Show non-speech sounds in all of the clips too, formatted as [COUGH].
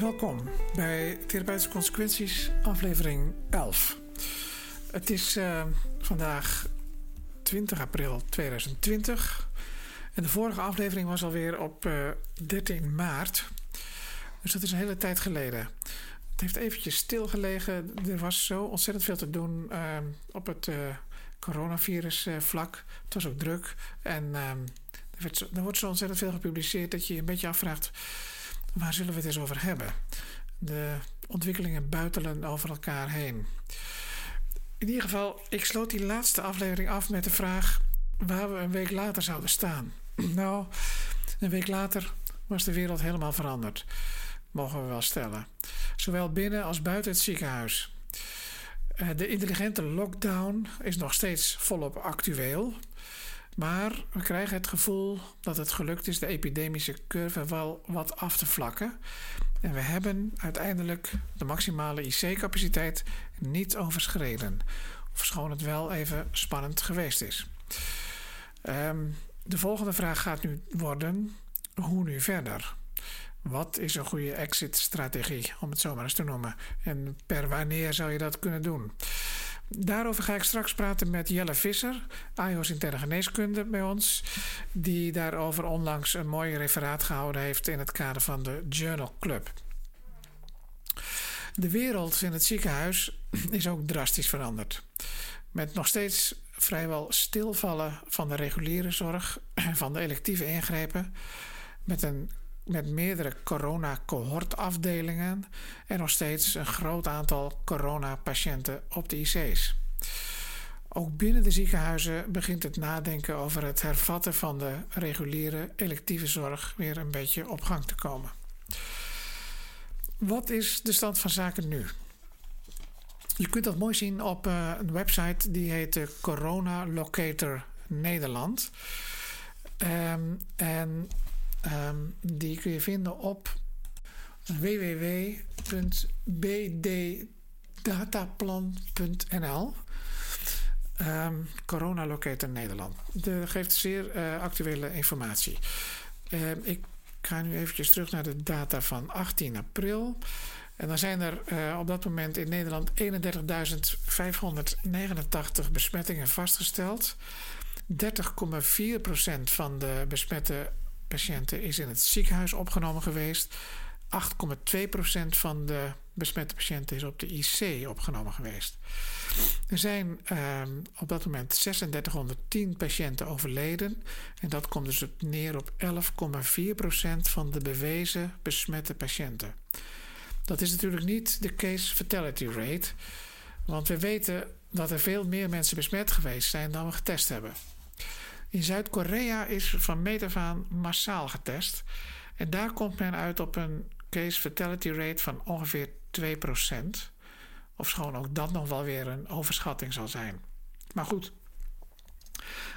Welkom bij Therapeutische Consequenties, aflevering 11. Het is uh, vandaag 20 april 2020 en de vorige aflevering was alweer op uh, 13 maart. Dus dat is een hele tijd geleden. Het heeft eventjes stilgelegen. Er was zo ontzettend veel te doen uh, op het coronavirus vlak. Het was ook druk en er, werd, er wordt zo ontzettend veel gepubliceerd dat je je een beetje afvraagt Waar zullen we het eens over hebben? De ontwikkelingen buitelen over elkaar heen. In ieder geval, ik sloot die laatste aflevering af met de vraag waar we een week later zouden staan. [CLEARS THROAT] Nou, een week later was de wereld helemaal veranderd, mogen we wel stellen. Zowel binnen als buiten het ziekenhuis. Eh, de intelligente lockdown is nog steeds volop actueel. Maar we krijgen het gevoel dat het gelukt is de epidemische curve wel wat af te vlakken. En we hebben uiteindelijk de maximale IC-capaciteit niet overschreden. Ofschoon het wel even spannend geweest is. Um, de volgende vraag gaat nu worden: hoe nu verder? Wat is een goede exit-strategie, om het zo maar eens te noemen? En per wanneer zou je dat kunnen doen? Daarover ga ik straks praten met Jelle Visser, AIOS Interne Geneeskunde bij ons, die daarover onlangs een mooi referaat gehouden heeft in het kader van de Journal Club. De wereld in het ziekenhuis is ook drastisch veranderd. Met nog steeds vrijwel stilvallen van de reguliere zorg en van de electieve ingrepen. Met een met meerdere corona-cohortafdelingen en nog steeds een groot aantal coronapatiënten op de IC's. Ook binnen de ziekenhuizen begint het nadenken over het hervatten van de reguliere electieve zorg weer een beetje op gang te komen. Wat is de stand van zaken nu? Je kunt dat mooi zien op uh, een website die heet Corona Locator Nederland. Um, en Um, die kun je vinden op www.bddataplan.nl. Um, ehm, Corona Locator Nederland. Dat geeft zeer uh, actuele informatie. Um, ik ga nu eventjes terug naar de data van 18 april. En dan zijn er uh, op dat moment in Nederland 31.589 besmettingen vastgesteld. 30,4% van de besmette patiënten is in het ziekenhuis opgenomen geweest. 8,2% van de besmette patiënten is op de IC opgenomen geweest. Er zijn uh, op dat moment 3610 patiënten overleden. En dat komt dus neer op 11,4% van de bewezen besmette patiënten. Dat is natuurlijk niet de case fatality rate. Want we weten dat er veel meer mensen besmet geweest zijn dan we getest hebben. In Zuid-Korea is van meet aan massaal getest. En daar komt men uit op een case fatality rate van ongeveer 2%. Ofschoon ook dat nog wel weer een overschatting zal zijn. Maar goed,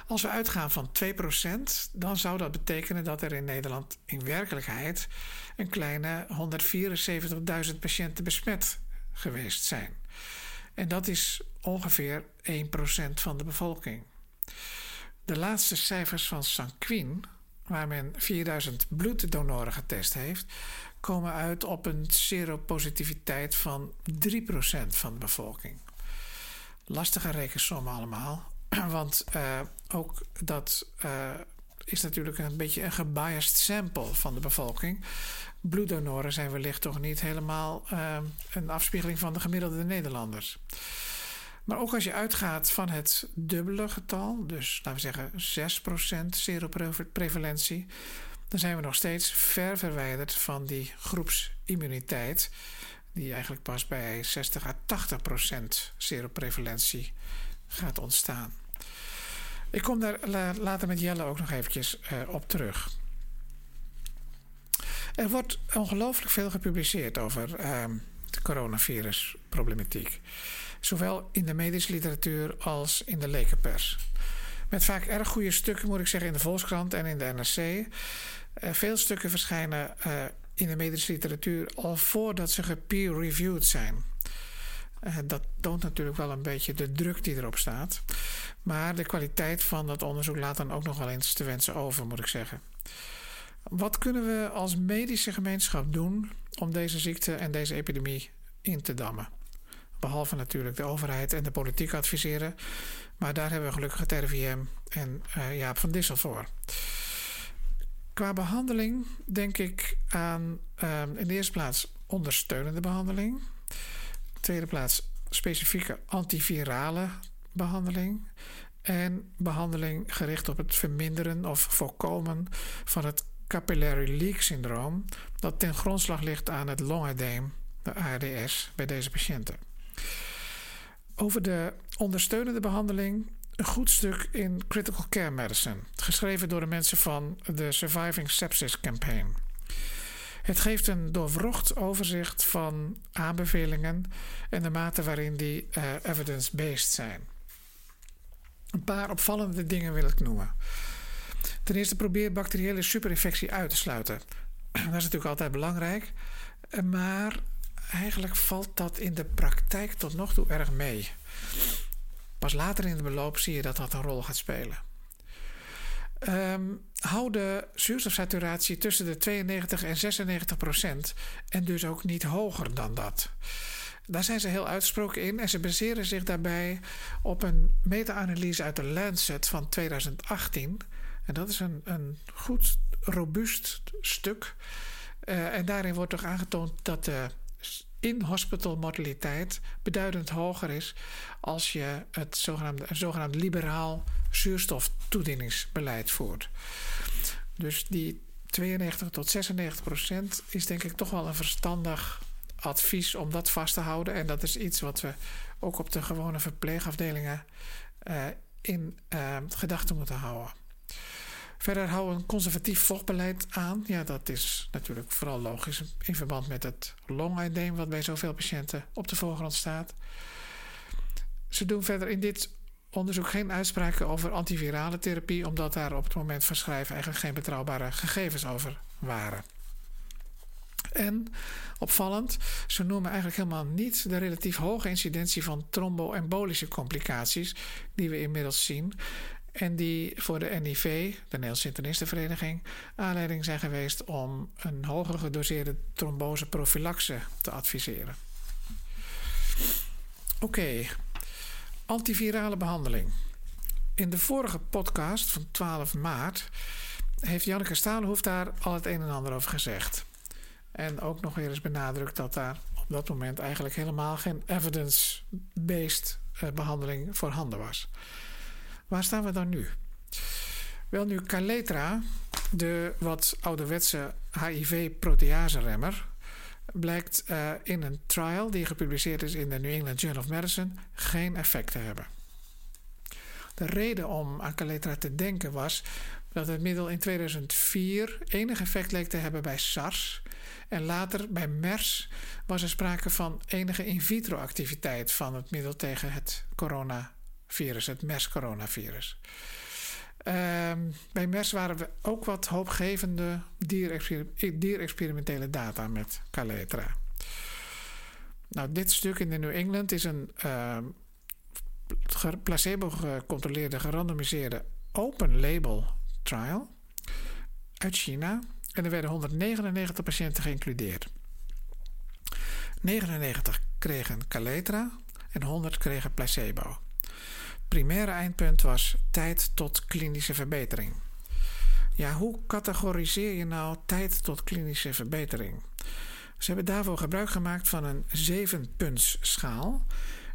als we uitgaan van 2%, dan zou dat betekenen dat er in Nederland in werkelijkheid een kleine 174.000 patiënten besmet geweest zijn. En dat is ongeveer 1% van de bevolking. De laatste cijfers van Sanquin, waar men 4000 bloeddonoren getest heeft, komen uit op een seropositiviteit van 3% van de bevolking. Lastige rekensommen allemaal, [CLEARS THROAT] want uh, ook dat uh, is natuurlijk een beetje een gebiased sample van de bevolking. Bloeddonoren zijn wellicht toch niet helemaal uh, een afspiegeling van de gemiddelde Nederlanders. Maar ook als je uitgaat van het dubbele getal, dus laten we zeggen 6% seroprevalentie, dan zijn we nog steeds ver verwijderd van die groepsimmuniteit, die eigenlijk pas bij 60 à 80% seroprevalentie gaat ontstaan. Ik kom daar later met Jelle ook nog eventjes uh, op terug. Er wordt ongelooflijk veel gepubliceerd over uh, de coronavirusproblematiek zowel in de medische literatuur als in de lekenpers. Met vaak erg goede stukken, moet ik zeggen, in de Volkskrant en in de NRC. Eh, veel stukken verschijnen uh, in de medische literatuur al voordat ze gepeer-reviewed zijn. Uh, dat toont natuurlijk wel een beetje de druk die erop staat. Maar de kwaliteit van dat onderzoek laat dan ook nog wel eens te wensen over, moet ik zeggen. Wat kunnen we als medische gemeenschap doen om deze ziekte en deze epidemie in te dammen? Behalve natuurlijk de overheid en de politiek adviseren. Maar daar hebben we gelukkig het RVM en uh, Jaap van Dissel voor. Qua behandeling denk ik aan uh, in de eerste plaats ondersteunende behandeling. tweede plaats specifieke antivirale behandeling. En behandeling gericht op het verminderen of voorkomen van het capillary leak syndroom, dat ten grondslag ligt aan het longedeem, de ARDS, bij deze patiënten. Over de ondersteunende behandeling een goed stuk in Critical Care Medicine, geschreven door de mensen van de Surviving Sepsis Campaign. Het geeft een doorwrocht overzicht van aanbevelingen en de mate waarin die uh, evidence-based zijn. Een paar opvallende dingen wil ik noemen. Ten eerste probeer bacteriële superinfectie uit te sluiten. [CLEARS THROAT] Dat is natuurlijk altijd belangrijk, maar eigenlijk valt dat in de praktijk tot nog toe erg mee. Pas later in de beloop zie je dat dat een rol gaat spelen. Um, hou de zuurstofsaturatie tussen de 92 en 96 procent en dus ook niet hoger dan dat. Daar zijn ze heel uitgesproken in en ze baseren zich daarbij op een meta-analyse uit de Lancet van 2018. En dat is een, een goed, robuust stuk. Uh, en daarin wordt toch aangetoond dat de in-hospital mortaliteit beduidend hoger is als je het zogenaamde, een zogenaamd liberaal zuurstoftoedieningsbeleid voert. Dus die 92 tot 96 procent is denk ik toch wel een verstandig advies om dat vast te houden. En dat is iets wat we ook op de gewone verpleegafdelingen uh, in uh, gedachten moeten houden. Verder houden we een conservatief vochtbeleid aan. Ja, dat is natuurlijk vooral logisch in verband met het longedeem wat bij zoveel patiënten op de voorgrond staat. Ze doen verder in dit onderzoek geen uitspraken over antivirale therapie, omdat daar op het moment van schrijven eigenlijk geen betrouwbare gegevens over waren. En opvallend, ze noemen eigenlijk helemaal niet de relatief hoge incidentie van tromboembolische complicaties die we inmiddels zien. En die voor de NIV, de Nederlandse Internisten aanleiding zijn geweest om een hoger gedoseerde tromboseprofilaxe te adviseren. Oké, antivirale behandeling. In de vorige podcast van 12 maart heeft Janneke Stalenhoef daar al het een en ander over gezegd. En ook nog weer eens benadrukt dat daar op dat moment eigenlijk helemaal geen evidence-based eh, behandeling voorhanden was. Waar staan we dan nu? Wel nu, Caletra, de wat ouderwetse HIV-protease-remmer, blijkt uh, in een trial die gepubliceerd is in de New England Journal of Medicine geen effect te hebben. De reden om aan Caletra te denken was dat het middel in 2004 enig effect leek te hebben bij SARS. En later bij MERS was er sprake van enige in vitro activiteit van het middel tegen het coronavirus, het MERS-coronavirus. Uh, bij MERS waren we ook wat hoopgevende dierexperimentele data met Caletra. Nou, dit stuk in de New England is een uh, placebo-gecontroleerde, gerandomiseerde open label trial uit China. En er werden 199 patiënten geïncludeerd. 99 kregen Caletra en 100 kregen placebo. Primaire eindpunt was tijd tot klinische verbetering. Ja, hoe categoriseer je nou tijd tot klinische verbetering? Ze hebben daarvoor gebruik gemaakt van een zevenpuntsschaal,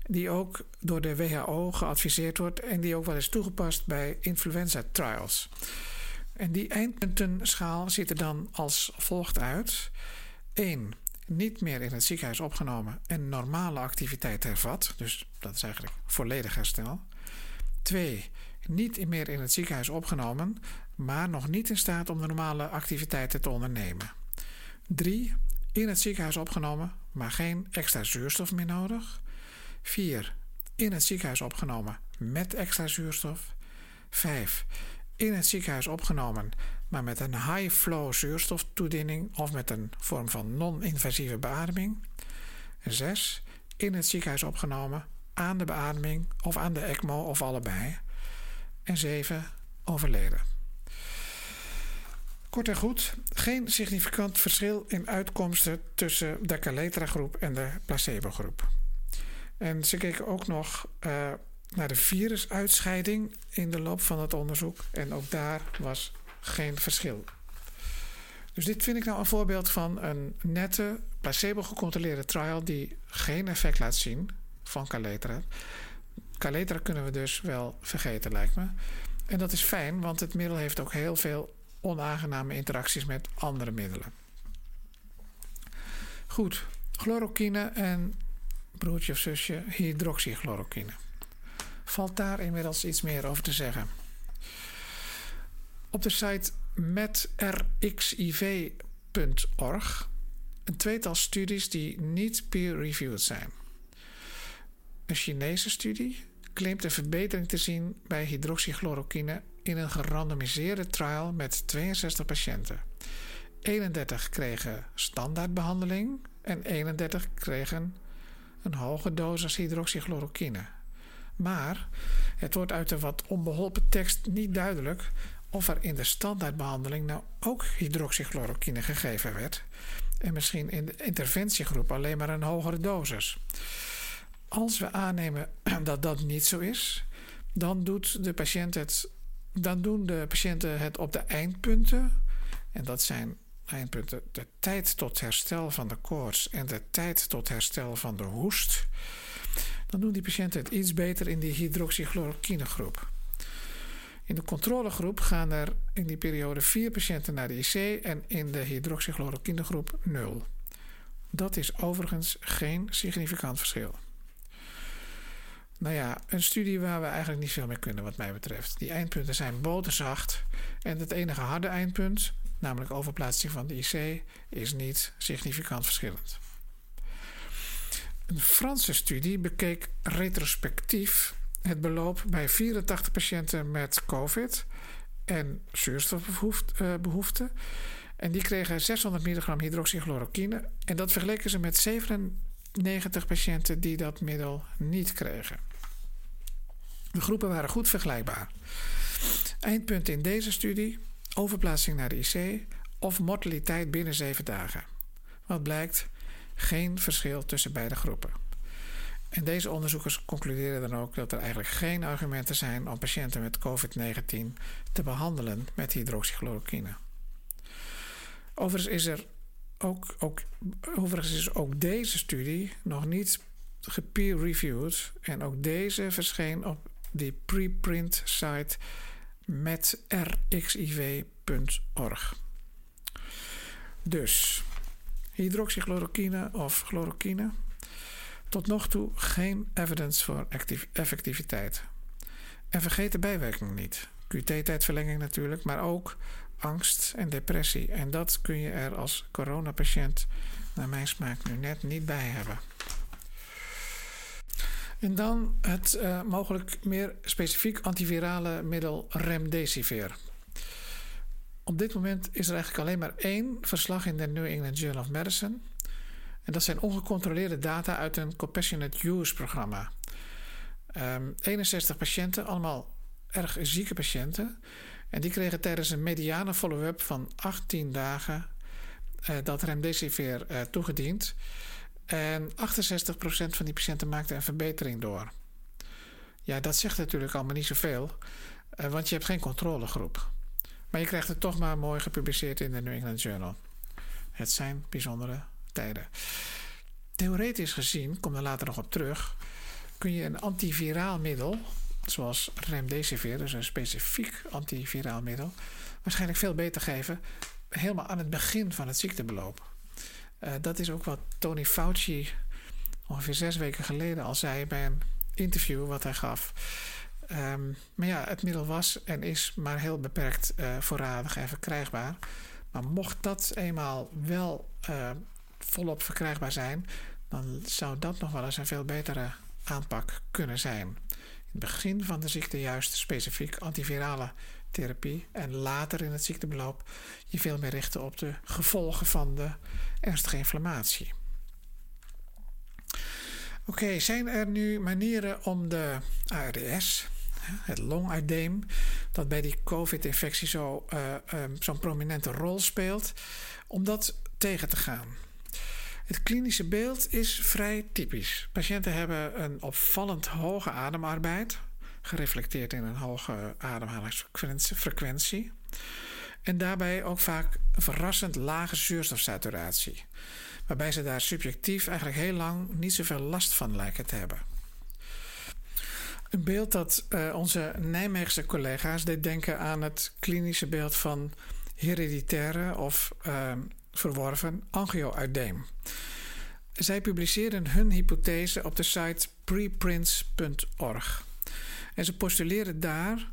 die ook door de WHO geadviseerd wordt en die ook wel is toegepast bij influenza trials. En die eindpuntenschaal ziet er dan als volgt uit: 1. Niet meer in het ziekenhuis opgenomen en normale activiteit hervat, dus dat is eigenlijk volledig herstel. 2. Niet meer in het ziekenhuis opgenomen, maar nog niet in staat om de normale activiteiten te ondernemen. 3. In het ziekenhuis opgenomen, maar geen extra zuurstof meer nodig. 4. In het ziekenhuis opgenomen met extra zuurstof. 5. In het ziekenhuis opgenomen, maar met een high-flow zuurstoftoediening of met een vorm van non-invasieve beademing. 6. In het ziekenhuis opgenomen aan de beademing of aan de ECMO of allebei. En 7. Overleden. Kort en goed, geen significant verschil in uitkomsten tussen de Caletra-groep en de placebo-groep. En ze keken ook nog uh, naar de virusuitscheiding in de loop van het onderzoek. En ook daar was geen verschil. Dus dit vind ik nou een voorbeeld van een nette, placebo-gecontroleerde trial die geen effect laat zien van Caletra. Caletra kunnen we dus wel vergeten, lijkt me. En dat is fijn, want het middel heeft ook heel veel onaangename interacties met andere middelen. Goed, chloroquine en broertje of zusje hydroxychloroquine. Valt daar inmiddels iets meer over te zeggen? Op de site metrxiv.org een tweetal studies die niet peer-reviewed zijn. Een Chinese studie claimt een verbetering te zien bij hydroxychloroquine in een gerandomiseerde trial met 62 patiënten. 31 kregen standaardbehandeling en 31 kregen een hoge dosis hydroxychloroquine. Maar het wordt uit de wat onbeholpen tekst niet duidelijk of er in de standaardbehandeling nou ook hydroxychloroquine gegeven werd en misschien in de interventiegroep alleen maar een hogere dosis. Als we aannemen [CLEARS THROAT] dat dat niet zo is, dan, doet de patiënt het, dan doen de patiënten het op de eindpunten. En dat zijn eindpunten de tijd tot herstel van de koorts en de tijd tot herstel van de hoest. Dan doen die patiënten het iets beter in die hydroxychloroquine groep. In de controlegroep gaan er in die periode vier patiënten naar de IC en in de hydroxychloroquine groep 0. Dat is overigens geen significant verschil. Nou ja, een studie waar we eigenlijk niet veel mee kunnen wat mij betreft. Die eindpunten zijn boterzacht en het enige harde eindpunt, namelijk overplaatsing van de IC, is niet significant verschillend. Een Franse studie bekeek retrospectief het beloop bij 84 patiënten met COVID en zuurstofbehoefte. En die kregen 600 milligram hydroxychloroquine. En dat vergeleken ze met 97 patiënten die dat middel niet kregen. De groepen waren goed vergelijkbaar. Eindpunt in deze studie: overplaatsing naar de IC of mortaliteit binnen 7 dagen. Wat blijkt? Geen verschil tussen beide groepen. En deze onderzoekers concluderen dan ook dat er eigenlijk geen argumenten zijn om patiënten met COVID-19 te behandelen met hydroxychloroquine. Overigens is er ook, ook, overigens is ook deze studie nog niet gepeer-reviewed en ook deze verscheen op die preprint site met rxiv.org. Dus hydroxychloroquine of chloroquine tot nog toe geen evidence voor effectiviteit. En vergeet de bijwerkingen niet. QT-tijdverlenging natuurlijk, maar ook angst en depressie. En dat kun je er als coronapatiënt, naar mijn smaak, nu net niet bij hebben. En dan het uh, mogelijk meer specifiek antivirale middel Remdesivir. Op dit moment is er eigenlijk alleen maar één verslag in de New England Journal of Medicine. En dat zijn ongecontroleerde data uit een Compassionate Use programma. Um, ehm, 61 patiënten, allemaal erg zieke patiënten. En die kregen tijdens een mediane follow-up van 18 dagen uh, dat remdesivir uh, toegediend. En 68% van die patiënten maakte een verbetering door. Ja, dat zegt natuurlijk allemaal niet zoveel, uh, want je hebt geen controlegroep. Maar je krijgt het toch maar mooi gepubliceerd in de New England Journal. Het zijn bijzondere tijden. Theoretisch gezien, kom er later nog op terug, kun je een antiviraal middel, zoals remdesivir, dus een specifiek antiviraal middel, waarschijnlijk veel beter geven, helemaal aan het begin van het ziektebeloop. Uh, dat is ook wat Tony Fauci ongeveer zes weken geleden al zei bij een interview wat hij gaf. Um, maar ja, het middel was en is maar heel beperkt uh, voorradig en verkrijgbaar. Maar mocht dat eenmaal wel uh, volop verkrijgbaar zijn, dan zou dat nog wel eens een veel betere aanpak kunnen zijn. In het begin van de ziekte juist specifiek antivirale therapie en later in het ziektebeloop je veel meer richten op de gevolgen van de ernstige inflammatie. Oké, zijn er nu manieren om de ARDS, het longuideem, dat bij die COVID-infectie uh, um, zo'n prominente rol speelt, om dat tegen te gaan. Het klinische beeld is vrij typisch. Patiënten hebben een opvallend hoge ademarbeid, gereflecteerd in een hoge ademhalingsfrequentie. En daarbij ook vaak een verrassend lage zuurstofsaturatie, waarbij ze daar subjectief eigenlijk heel lang niet zoveel last van lijken te hebben. Een beeld dat uh, onze Nijmeegse collega's deed denken aan het klinische beeld van hereditaire of uh, verworven angioeudeem. Zij publiceerden hun hypothese op de site preprints.org. En ze postuleren daar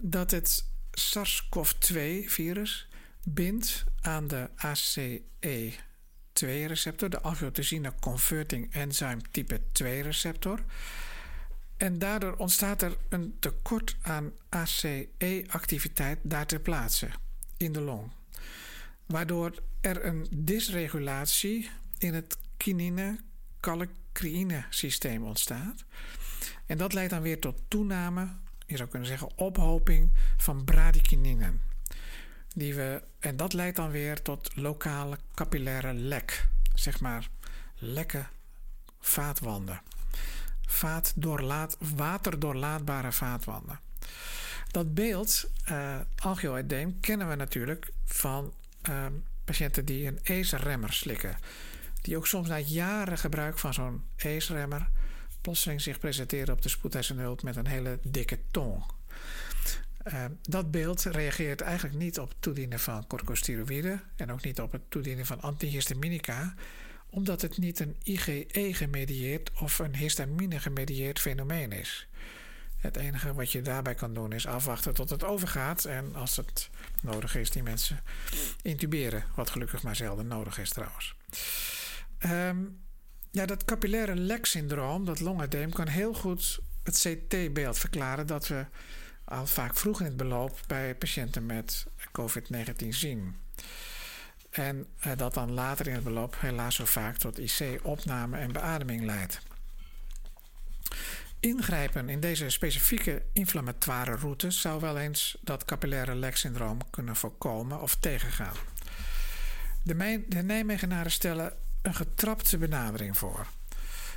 dat het SARS-CoV-2-virus bindt aan de ACE2-receptor, de angiotensine converting enzyme type 2-receptor. En daardoor ontstaat er een tekort aan ACE-activiteit daar ter plaatse in de long. Waardoor er een dysregulatie in het kinine kallikreïne systeem ontstaat. En dat leidt dan weer tot toename, je zou kunnen zeggen ophoping van bradykininen. Die we, en dat leidt dan weer tot lokale capillaire lek, zeg maar lekke vaatwanden. Vaatdoorlaat, waterdoorlaatbare vaatwanden. Dat beeld, uh, kennen we natuurlijk van uh, patiënten die een ACE-remmer slikken. Die ook soms na jaren gebruik van zo'n ACE-remmer plotseling zich presenteren op de spoedeisende hulp met een hele dikke tong. Uh, dat beeld reageert eigenlijk niet op het toedienen van corticosteroïden en ook niet op het toedienen van antihistaminica, omdat het niet een IgE-gemedieerd of een histamine-gemedieerd fenomeen is. Het enige wat je daarbij kan doen is afwachten tot het overgaat en als het nodig is, die mensen intuberen, wat gelukkig maar zelden nodig is trouwens. Um, ja, dat capillaire leksyndroom, dat longedeem, kan heel goed het CT-beeld verklaren dat we al vaak vroeg in het beloop bij patiënten met COVID-19 zien. En eh, dat dan later in het beloop helaas zo vaak tot IC-opname en beademing leidt. Ingrijpen in deze specifieke inflammatoire route zou wel eens dat capillaire leksyndroom kunnen voorkomen of tegengaan. De, de Nijmegenaren stellen een getrapte benadering voor.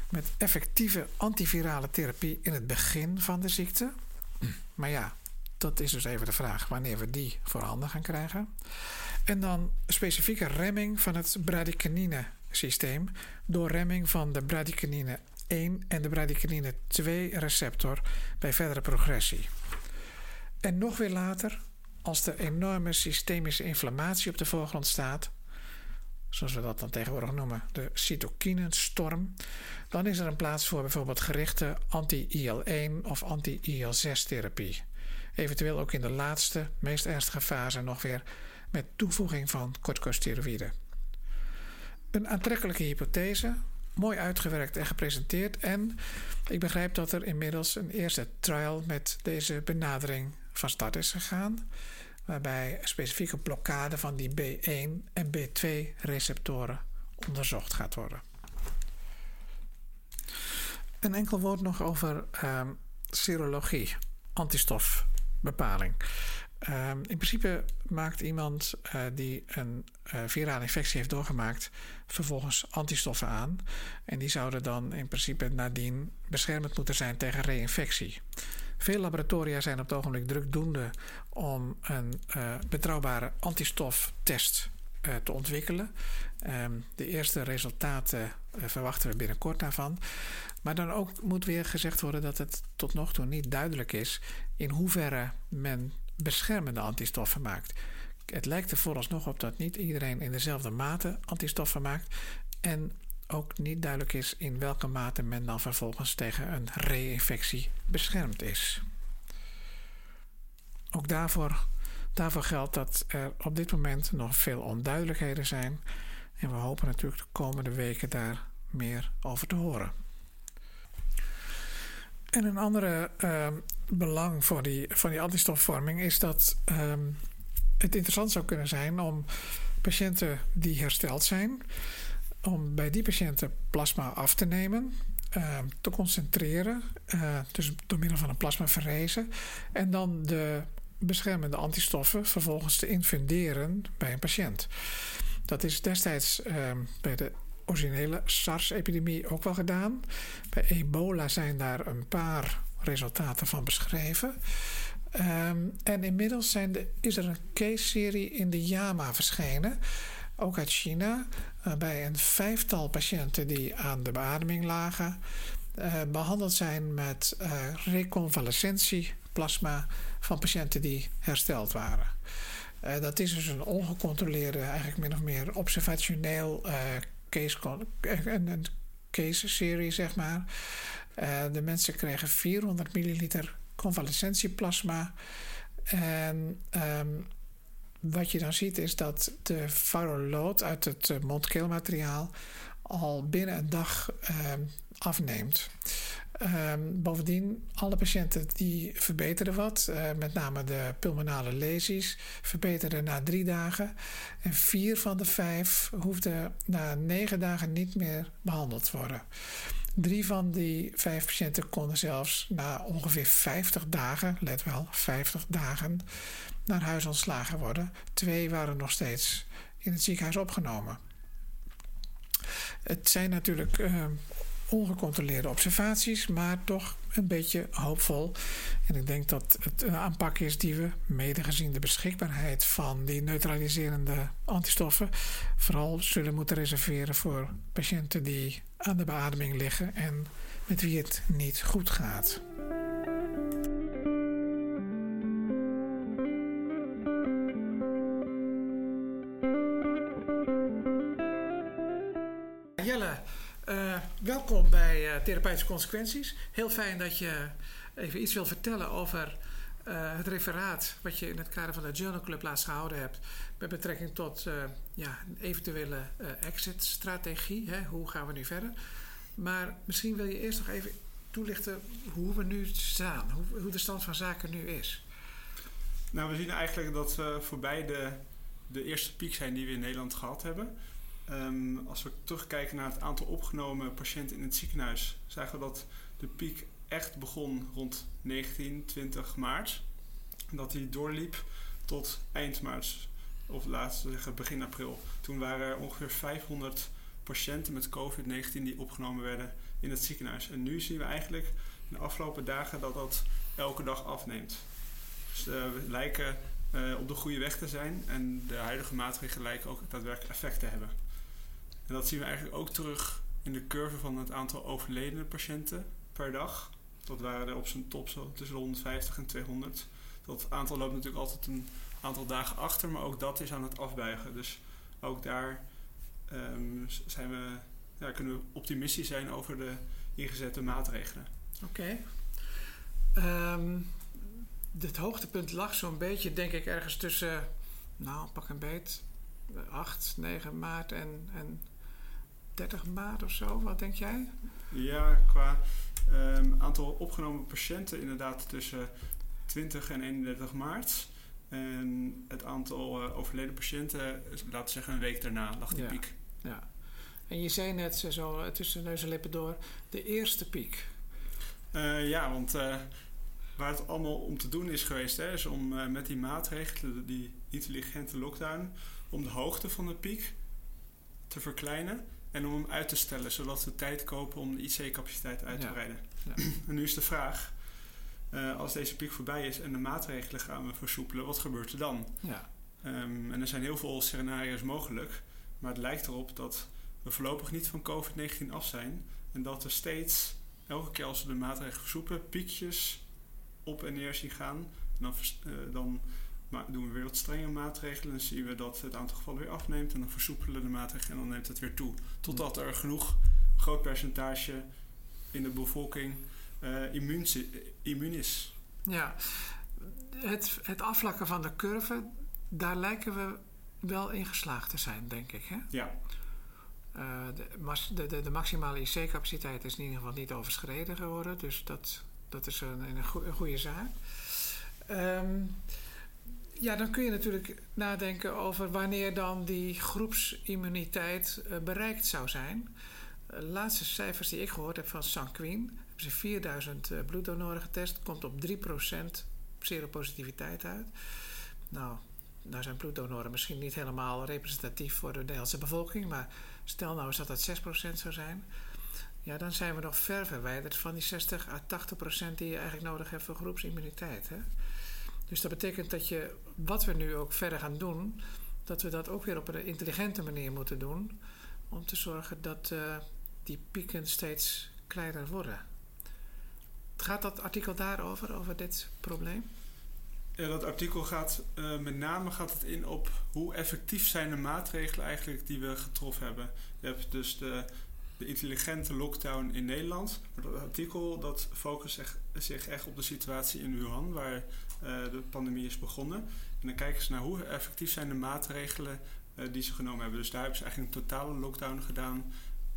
Met effectieve antivirale therapie in het begin van de ziekte. Maar ja, dat is dus even de vraag wanneer we die voorhanden gaan krijgen. En dan specifieke remming van het bradykinine systeem door remming van de bradykinine 1 en de bradykinine 2 receptor bij verdere progressie. En nog weer later, als de enorme systemische inflammatie op de voorgrond staat, zoals we dat dan tegenwoordig noemen, de cytokinenstorm, dan is er een plaats voor bijvoorbeeld gerichte anti-IL-1 of anti-IL-6-therapie. Eventueel ook in de laatste, meest ernstige fase nog weer met toevoeging van corticosteroïden. Een aantrekkelijke hypothese, mooi uitgewerkt en gepresenteerd. En ik begrijp dat er inmiddels een eerste trial met deze benadering van start is gegaan waarbij specifieke blokkade van die B1 en B2 receptoren onderzocht gaat worden. Een enkel woord nog over uh, serologie, antistofbepaling. Uh, in principe maakt iemand uh, die een uh, virale infectie heeft doorgemaakt vervolgens antistoffen aan. En die zouden dan in principe nadien beschermend moeten zijn tegen reinfectie. Veel laboratoria zijn op het ogenblik drukdoende om een uh, betrouwbare antistoftest uh, te ontwikkelen. Um, de eerste resultaten uh, verwachten we binnenkort daarvan. Maar dan ook moet weer gezegd worden dat het tot nog toe niet duidelijk is in hoeverre men beschermende antistoffen maakt. Het lijkt er vooralsnog op dat niet iedereen in dezelfde mate antistoffen maakt. En ook niet duidelijk is in welke mate men dan vervolgens tegen een re-infectie beschermd is. Ook daarvoor, daarvoor geldt dat er op dit moment nog veel onduidelijkheden zijn. En we hopen natuurlijk de komende weken daar meer over te horen. En een andere uh, belang voor die, van die antistofvorming is dat uh, het interessant zou kunnen zijn om patiënten die hersteld zijn, om bij die patiënten plasma af te nemen. Te concentreren, dus door middel van een plasmaferese, en dan de beschermende antistoffen vervolgens te infunderen bij een patiënt. Dat is destijds ehm, bij de originele SARS-epidemie ook wel gedaan. Bij ebola zijn daar een paar resultaten van beschreven. Ehm, en inmiddels zijn is er een case-serie in de JAMA verschenen, ook uit China, waarbij een vijftal patiënten die aan de beademing lagen, uh, behandeld zijn met uh, reconvalescentieplasma van patiënten die hersteld waren. Uh, dat is dus een ongecontroleerde, eigenlijk min of meer observationeel case, een, een case-serie, zeg maar. de mensen kregen 400 milliliter convalescentieplasma. En um, wat je dan ziet is dat de viral uit het uh, mondkeelmateriaal al binnen een dag um, afneemt. Um, bovendien, alle patiënten die verbeterden wat, uh, met name de pulmonale lesies, verbeterden na drie dagen. En vier van de vijf hoefden na negen dagen niet meer behandeld te worden. Drie van die vijf patiënten konden zelfs na ongeveer 50 dagen, let wel, 50 dagen, naar huis ontslagen worden. Twee waren nog steeds in het ziekenhuis opgenomen. Het zijn natuurlijk uh, ongecontroleerde observaties, maar toch een beetje hoopvol. En ik denk dat het een aanpak is die we, mede gezien de beschikbaarheid van die neutraliserende antistoffen, vooral zullen moeten reserveren voor patiënten die aan de beademing liggen en met wie het niet goed gaat. Welkom bij uh, Therapeutische Consequenties. Heel fijn dat je even iets wil vertellen over uh, het referaat wat je in het kader van de Journal Club laatst gehouden hebt. Met betrekking tot ja, een eventuele exit-strategie. Hoe gaan we nu verder? Maar misschien wil je eerst nog even toelichten hoe we nu staan. Hoe, hoe de stand van zaken nu is. Nou, we zien eigenlijk dat we voorbij de, de eerste piek zijn die we in Nederland gehad hebben. Um, als we terugkijken naar het aantal opgenomen patiënten in het ziekenhuis, zagen we dat de piek echt begon rond 19, 20 maart. Dat die doorliep tot eind maart, of laten we zeggen begin april. Toen waren er ongeveer 500 patiënten met COVID-19 die opgenomen werden in het ziekenhuis. En nu zien we eigenlijk in de afgelopen dagen dat dat elke dag afneemt. Dus uh, we lijken uh, op de goede weg te zijn en de huidige maatregelen lijken ook daadwerkelijk effect te hebben. En dat zien we eigenlijk ook terug in de curve van het aantal overledene patiënten per dag. Dat waren er op zijn top zo tussen de 150 en 200. Dat aantal loopt natuurlijk altijd een aantal dagen achter, maar ook dat is aan het afbuigen. Dus ook daar um, zijn we, ja, kunnen we optimistisch zijn over de ingezette maatregelen. Oké. Okay. Um, het hoogtepunt lag zo'n beetje, denk ik, ergens tussen, nou, pak een beet, 8, 9 maart en, en 30 maart of zo. Wat denk jij? Ja, qua um, aantal opgenomen patiënten inderdaad tussen 20 en 31 maart. En het aantal uh, overleden patiënten, laten we zeggen een week daarna, lag die ja. piek. Ja. En je zei net zo tussen neus en lippen door, de eerste piek. Uh, ja, want uh, waar het allemaal om te doen is geweest, hè, is om met die maatregelen, die intelligente lockdown, om de hoogte van de piek te verkleinen en om hem uit te stellen, zodat we tijd kopen om de IC-capaciteit uit te breiden. Ja. [CLEARS THROAT] en nu is de vraag, uh, als deze piek voorbij is en de maatregelen gaan we versoepelen, wat gebeurt er dan? Ja. Um, en er zijn heel veel scenario's mogelijk, maar het lijkt erop dat we voorlopig niet van COVID-19 af zijn en dat er steeds, elke keer als we de maatregelen versoepelen, piekjes op en neer zien gaan. En dan, uh, dan maar doen we weer wat strenge maatregelen. Dan zien we dat het aantal gevallen weer afneemt. En dan versoepelen de maatregelen en dan neemt het weer toe. Totdat er genoeg groot percentage in de bevolking uh, immuun, immuun is. Ja, het, het afvlakken van de curve, daar lijken we wel in geslaagd te zijn, denk ik. Hè? Ja. Uh, de, de, de, maximale IC-capaciteit is in ieder geval niet overschreden geworden. Dus dat, dat is een, een goede zaak. Um, ja, dan kun je natuurlijk nadenken over wanneer dan die groepsimmuniteit uh, bereikt zou zijn. De laatste cijfers die ik gehoord heb van Sanquin... hebben ze 4000 uh, bloeddonoren getest. Komt op 3% seropositiviteit uit. Nou, nou zijn bloeddonoren misschien niet helemaal representatief voor de Nederlandse bevolking... maar stel nou eens dat dat 6% zou zijn... Ja, dan zijn we nog ver verwijderd van die 60 à 80 procent die je eigenlijk nodig hebt voor groepsimmuniteit. Hè? Dus dat betekent dat je, wat we nu ook verder gaan doen, dat we dat ook weer op een intelligente manier moeten doen. Om te zorgen dat uh, die pieken steeds kleiner worden. Gaat dat artikel daarover, over dit probleem? Ja, dat artikel gaat uh, met name gaat het in op hoe effectief zijn de maatregelen eigenlijk die we getroffen hebben. Je hebt dus de de intelligente lockdown in Nederland. Maar dat artikel dat focust zich echt op de situatie in Wuhan, waar de pandemie is begonnen. En dan kijken ze naar hoe effectief zijn de maatregelen uh, die ze genomen hebben. Dus daar hebben ze eigenlijk een totale lockdown gedaan.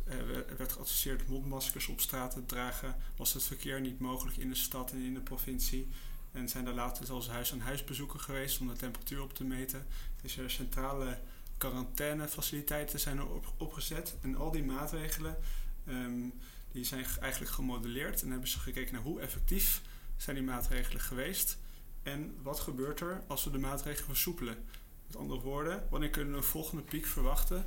Uh, er werd geadviseerd mondmaskers op straat te dragen. Was het verkeer niet mogelijk in de stad en in de provincie. En zijn daar later zelfs huis-aan-huisbezoeken geweest om de temperatuur op te meten. Is er centrale quarantainefaciliteiten zijn er op, opgezet. En al die maatregelen um, die zijn eigenlijk gemodelleerd. En hebben ze gekeken naar hoe effectief zijn die maatregelen geweest. En wat gebeurt er als we de maatregelen versoepelen. Met andere woorden, wanneer kunnen we een volgende piek verwachten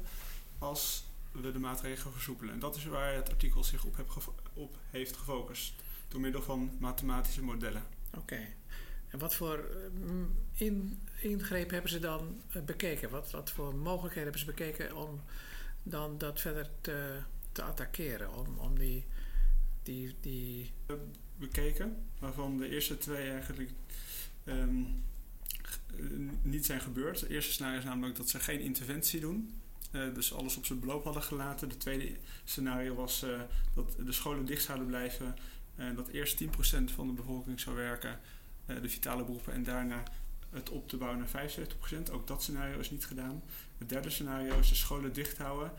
als we de maatregelen versoepelen. En dat is waar het artikel zich op, op heeft gefocust. Door middel van mathematische modellen. Oké. En wat voor eh, in, ingreep hebben ze dan eh, bekeken? Wat, wat voor mogelijkheden hebben ze bekeken om dan dat verder te, te attackeren? Om, om die, die, die... Bekeken, waarvan de eerste twee eigenlijk um, niet zijn gebeurd. Het eerste scenario is namelijk dat ze geen interventie doen. Uh, dus alles op zijn beloop hadden gelaten. De tweede scenario was uh, dat de scholen dicht zouden blijven. En dat eerst 10% van de bevolking zou werken. Uh, de vitale beroepen. En daarna het op te bouwen naar 75%. Ook dat scenario is niet gedaan. Het derde scenario is de scholen dicht houden.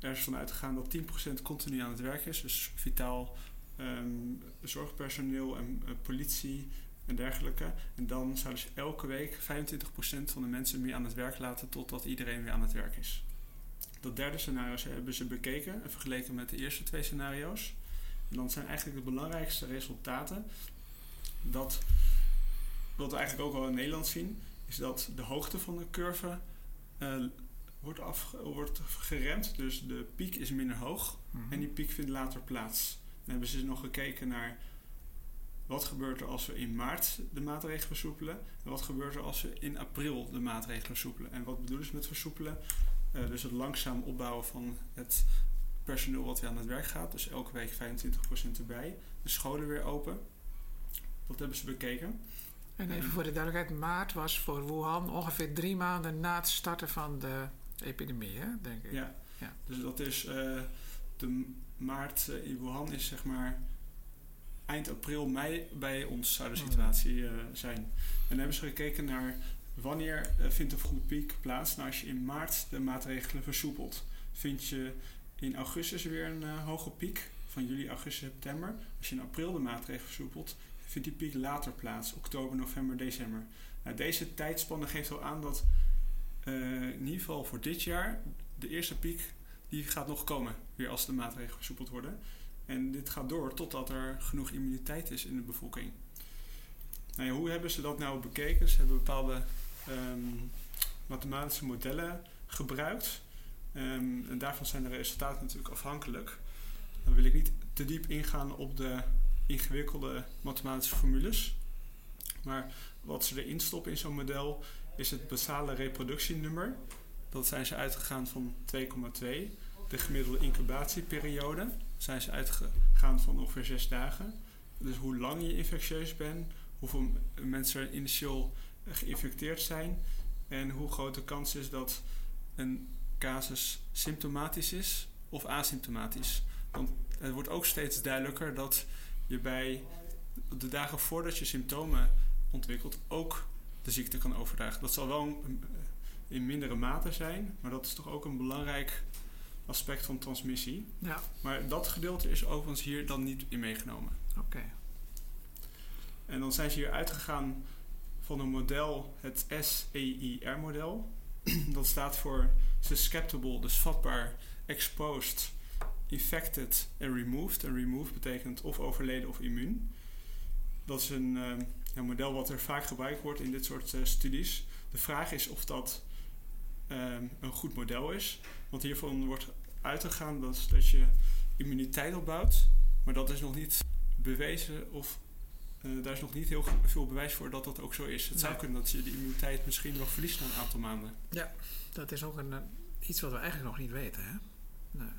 Er is vanuit gegaan dat 10% continu aan het werk is. Dus vitaal um, zorgpersoneel en uh, politie en dergelijke. En dan zouden ze elke week 25% van de mensen meer aan het werk laten totdat iedereen weer aan het werk is. Dat derde scenario hebben ze bekeken en vergeleken met de eerste twee scenario's. En dan zijn eigenlijk de belangrijkste resultaten dat wat we eigenlijk ook al in Nederland zien, is dat de hoogte van de curve uh, wordt, af, wordt geremd. Dus de piek is minder hoog en die piek vindt later plaats. Dan hebben ze nog gekeken naar wat gebeurt er als we in maart de maatregelen versoepelen en wat gebeurt er als we in april de maatregelen versoepelen. En wat bedoelen ze met versoepelen? Uh, dus het langzaam opbouwen van het personeel wat weer aan het werk gaat. Dus elke week 25% erbij. De scholen weer open. Dat hebben ze bekeken. En even voor de duidelijkheid, maart was voor Wuhan ongeveer drie maanden na het starten van de epidemie, hè, denk ik. Ja, ja. dus dat is uh, de maart uh, in Wuhan is zeg maar eind april, mei bij ons zou de hmm. situatie uh, zijn. En dan hebben ze gekeken naar wanneer vindt een volgende piek plaats. Nou, als je in maart de maatregelen versoepelt, vind je in augustus weer een hoge piek van juli, augustus, september. Als je in april de maatregelen versoepelt, vindt die piek later plaats, oktober, november, december. Nou, deze tijdspanne geeft al aan dat in ieder geval voor dit jaar de eerste piek die gaat nog komen, weer als de maatregelen versoepeld worden. En dit gaat door totdat er genoeg immuniteit is in de bevolking. Nou ja, hoe hebben ze dat nou bekeken? Ze hebben bepaalde um, mathematische modellen gebruikt. Um, en daarvan zijn de resultaten natuurlijk afhankelijk. Dan wil ik niet te diep ingaan op de ingewikkelde mathematische formules. Maar wat ze erin stoppen in zo'n model is het basale reproductienummer. Dat zijn ze uitgegaan van 2,2. De gemiddelde incubatieperiode zijn ze uitgegaan van ongeveer 6 dagen. Dus hoe lang je infectieus bent, hoeveel mensen er initieel geïnfecteerd zijn en hoe groot de kans is dat een casus symptomatisch is of asymptomatisch. Want het wordt ook steeds duidelijker dat je bij de dagen voordat je symptomen ontwikkelt ook de ziekte kan overdragen. Dat zal wel in mindere mate zijn, maar dat is toch ook een belangrijk aspect van transmissie. Ja. Maar dat gedeelte is overigens hier dan niet in meegenomen. Oké. En dan zijn ze hier uitgegaan van een model, het SEIR-model. [CLEARS THROAT] dat staat voor susceptible, dus vatbaar, exposed, infected en removed. En removed betekent of overleden of immuun. Dat is een ja, model wat er vaak gebruikt wordt in dit soort studies. De vraag is of dat um, een goed model is. Want hiervan wordt uitgegaan dat, dat je immuniteit opbouwt. Maar dat is nog niet bewezen of uh, daar is nog niet heel veel bewijs voor dat dat ook zo is. Het zou kunnen dat je de immuniteit misschien nog verliest na een aantal maanden. Ja, dat is ook een, iets wat we eigenlijk nog niet weten. Hè? Nee.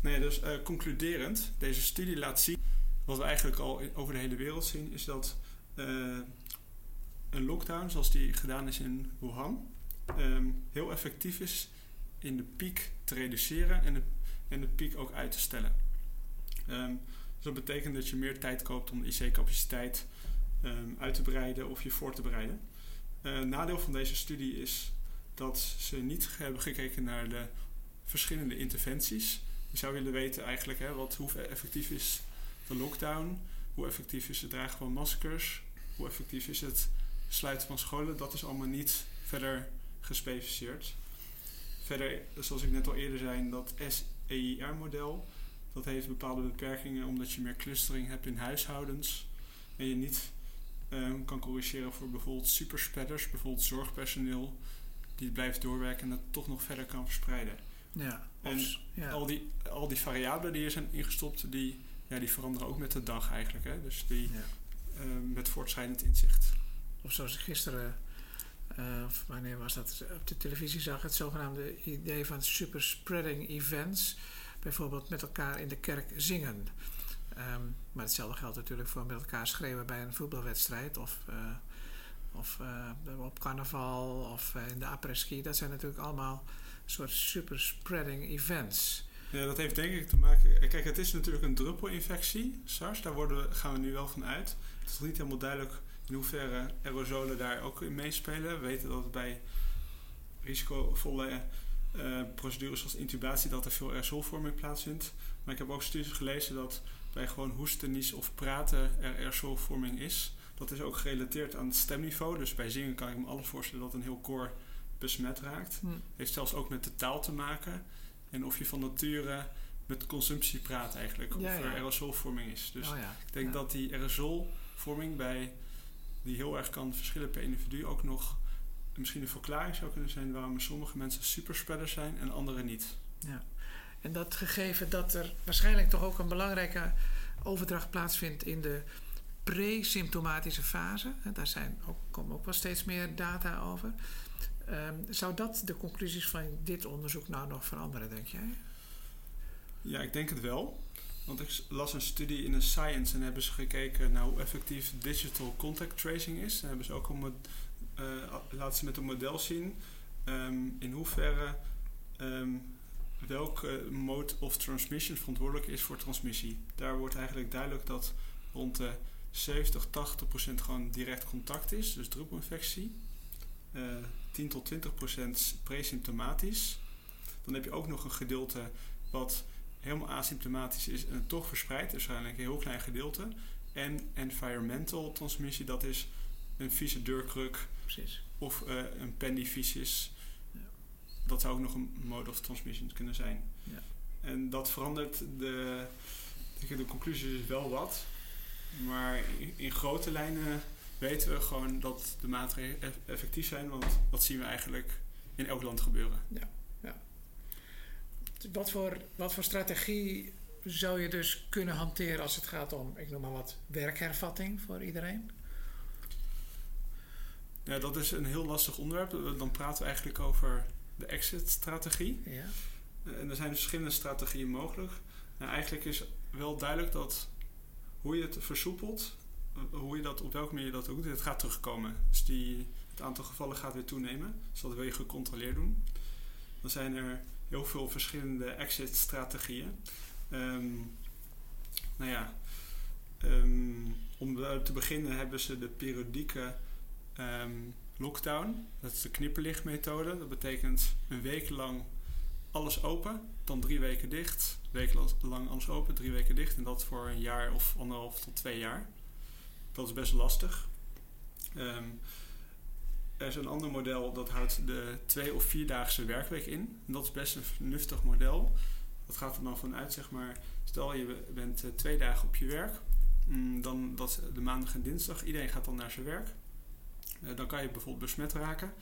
Nee, dus uh, concluderend, deze studie laat zien, wat we eigenlijk al over de hele wereld zien, is dat uh, een lockdown, zoals die gedaan is in Wuhan, um, heel effectief is in de piek te reduceren en de, en de piek ook uit te stellen. Um, dus dat betekent dat je meer tijd koopt om de IC-capaciteit um, uit te breiden of je voor te bereiden. Uh, nadeel van deze studie is dat ze niet hebben gekeken naar de verschillende interventies. Je zou willen weten eigenlijk hè, wat, hoe effectief is de lockdown, hoe effectief is het dragen van maskers, hoe effectief is het sluiten van scholen. Dat is allemaal niet verder gespecificeerd. Verder, zoals ik net al eerder zei, dat SEIR-model, dat heeft bepaalde beperkingen omdat je meer clustering hebt in huishoudens. En je niet um, kan corrigeren voor bijvoorbeeld superspreaders, bijvoorbeeld zorgpersoneel, die blijft doorwerken en dat toch nog verder kan verspreiden. Ja, en ja. Al, die, al die variabelen die er zijn ingestopt, die, ja, die veranderen ook met de dag eigenlijk. Hè? Dus die ja. um, met voortschrijdend inzicht. Of zoals ik gisteren uh, wanneer was dat? Op de televisie zag het zogenaamde idee van super spreading events. Bijvoorbeeld met elkaar in de kerk zingen. Um, maar hetzelfde geldt natuurlijk voor met elkaar schreeuwen bij een voetbalwedstrijd. Of, uh, of uh, op carnaval of in de après-ski. Dat zijn natuurlijk allemaal soort super spreading events. Ja, dat heeft denk ik te maken... Kijk, het is natuurlijk een druppelinfectie, SARS. Daar worden, gaan we nu wel van uit. Het is niet helemaal duidelijk in hoeverre aerosolen daar ook in meespelen. We weten dat bij risicovolle uh, procedures zoals intubatie dat er veel aerosolvorming plaatsvindt. Maar ik heb ook studies gelezen dat bij gewoon hoesten, of praten er aerosolvorming is. Dat is ook gerelateerd aan het stemniveau. Dus bij zingen kan ik me alles voorstellen dat een heel koor besmet raakt. Hm. Heeft zelfs ook met de taal te maken. En of je van nature met consumptie praat eigenlijk. Of er aerosolvorming is. Dus oh ik denk dat die aerosolvorming bij die heel erg kan verschillen per individu, ook nog misschien een verklaring zou kunnen zijn waarom sommige mensen superspreaders zijn en anderen niet. Ja, en dat gegeven dat er waarschijnlijk toch ook een belangrijke overdracht plaatsvindt in de pre-symptomatische fase, daar zijn ook, komen ook wel steeds meer data over. Um, zou dat de conclusies van dit onderzoek nou nog veranderen, denk jij? Ja, ik denk het wel. Want ik las een studie in de Science en hebben ze gekeken naar hoe effectief digital contact tracing is. En hebben ze ook een uh, laten ze met een model zien um, in hoeverre um, welke mode of transmission verantwoordelijk is voor transmissie. Daar wordt eigenlijk duidelijk dat rond de 70, 80 procent gewoon direct contact is, dus druppelinfectie. Uh, 10 tot 20 procent presymptomatisch. Dan heb je ook nog een gedeelte wat helemaal asymptomatisch is en toch verspreidt, is waarschijnlijk een heel klein gedeelte. En environmental transmissie, dat is een vieze deurkruk Precies. of uh, een pendificis. Ja. Dat zou ook nog een mode of transmission kunnen zijn. Ja. En dat verandert de, de conclusie is wel wat. Maar in, in, grote lijnen weten we gewoon dat de maatregelen effectief zijn. Want dat zien we eigenlijk in elk land gebeuren. Ja wat voor, wat voor strategie zou je dus kunnen hanteren als het gaat om, ik noem maar wat, werkhervatting voor iedereen? Ja, dat is een heel lastig onderwerp. Dan praten we eigenlijk over de exit-strategie. Ja. En er zijn verschillende strategieën mogelijk. Nou, eigenlijk is wel duidelijk dat hoe je het versoepelt, hoe je dat, op welke manier je dat ook doet, het gaat terugkomen. Dus die, het aantal gevallen gaat weer toenemen. Dus dat wil je gecontroleerd doen. Dan zijn er heel veel verschillende exit-strategieën. Um, nou ja, um, om te beginnen hebben ze de periodieke um, lockdown. Dat is de knipperlichtmethode. Dat betekent een week lang alles open, dan drie weken dicht. Een week lang alles open, drie weken dicht. En dat voor een jaar of anderhalf tot twee jaar. Dat is best lastig. Er is een ander model dat houdt de twee- of vierdaagse werkweek in. Dat is best een vernuftig model. Dat gaat er dan vanuit, zeg maar, stel je bent twee dagen op je werk. Mm, dan dat de maandag en dinsdag. Iedereen gaat dan naar zijn werk. dan kan je bijvoorbeeld besmet raken.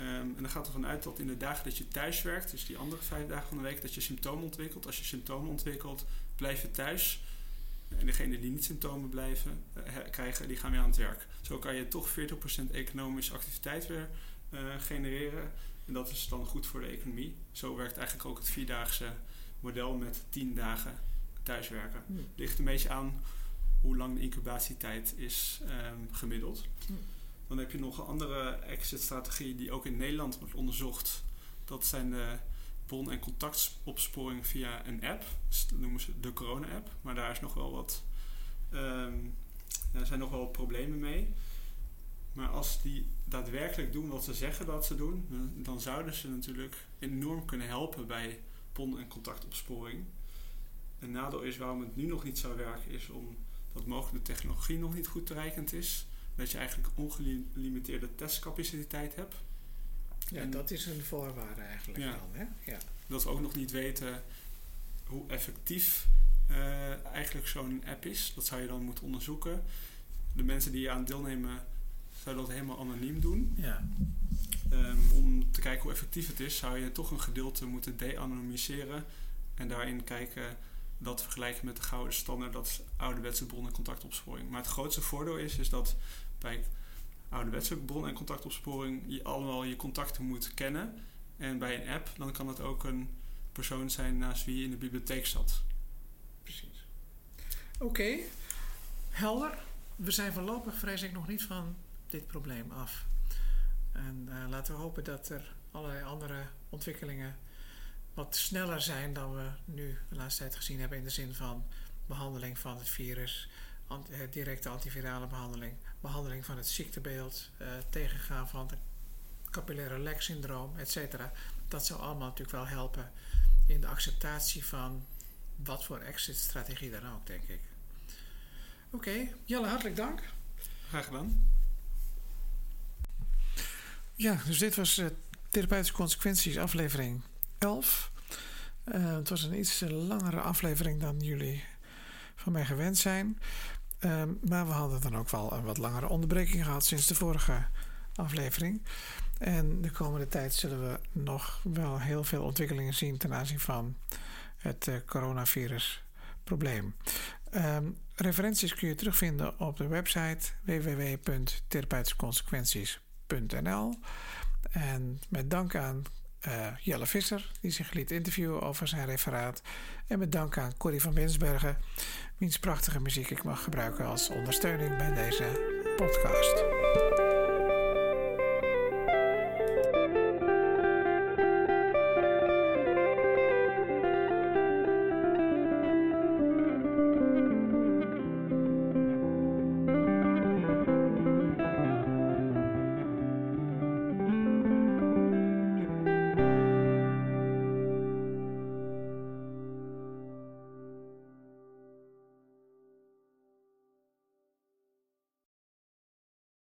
Um, en dan gaat ervan uit dat in de dagen dat je thuis werkt, dus die andere vijf dagen van de week, dat je symptomen ontwikkelt. Als je symptomen ontwikkelt, blijf je thuis. En degenen die niet symptomen blijven uh, krijgen, die gaan weer aan het werk. Zo kan je toch 40% economische activiteit weer uh, genereren. En dat is dan goed voor de economie. Zo werkt eigenlijk ook het vierdaagse model met 10 dagen thuiswerken. Hmm. Ligt een beetje aan hoe lang de incubatietijd is um, gemiddeld. Hmm. Dan heb je nog een andere exit-strategie die ook in Nederland wordt onderzocht. Dat zijn de bron- en contactopsporing via een app. dat noemen ze de corona-app. Maar daar is nog wel wat, um, zijn nog wel problemen mee. Maar als die daadwerkelijk doen wat ze zeggen dat ze doen, dan zouden ze natuurlijk enorm kunnen helpen bij bron- en contactopsporing. Een nadeel is waarom het nu nog niet zou werken, is omdat mogelijk de technologie nog niet goed toereikend is dat je eigenlijk ongelimiteerde testcapaciteit hebt. Ja, en dat is een voorwaarde eigenlijk ja, dan. Hè? Ja. Dat we ook nog niet weten hoe effectief uh, eigenlijk zo'n app is. Dat zou je dan moeten onderzoeken. De mensen die aan deelnemen, zouden dat helemaal anoniem doen. Ja. Um, om te kijken hoe effectief het is, zou je toch een gedeelte moeten de-anonymiseren. En daarin kijken dat vergelijken met de gouden standaard, dat is ouderwetse bron- en contactopsporing. Maar het grootste voordeel is, is dat bij ouderwetse bron- en contactopsporing je allemaal je contacten moet kennen. En bij een app, dan kan het ook een persoon zijn naast wie je in de bibliotheek zat. Precies. Oké, helder. We zijn voorlopig, vrees ik, nog niet van dit probleem af. En uh, laten we hopen dat er allerlei andere ontwikkelingen wat sneller zijn dan we nu de laatste tijd gezien hebben in de zin van behandeling van het virus, eh, directe antivirale behandeling, behandeling van het ziektebeeld, uh, tegengaan van het capillaire lek syndroom, etc. Dat zou allemaal natuurlijk wel helpen in de acceptatie van wat voor exit-strategie dan ook, denk ik. Oké, Jelle, hartelijk dank. Graag gedaan. Ja, dus dit was uh, Therapeutische Consequenties aflevering 11. Uh, het was een iets langere aflevering dan jullie van mij gewend zijn. Um, maar we hadden dan ook wel een wat langere onderbreking gehad sinds de vorige aflevering. En de komende tijd zullen we nog wel heel veel ontwikkelingen zien ten aanzien van het uh, coronavirusprobleem. Um, referenties kun je terugvinden op de website www.therapeutischeconsequenties.nl. En met dank aan uh, Jelle Visser, die zich liet interviewen over zijn referaat. En met dank aan Corrie van Binsbergen, wiens prachtige muziek ik mag gebruiken als ondersteuning bij deze podcast.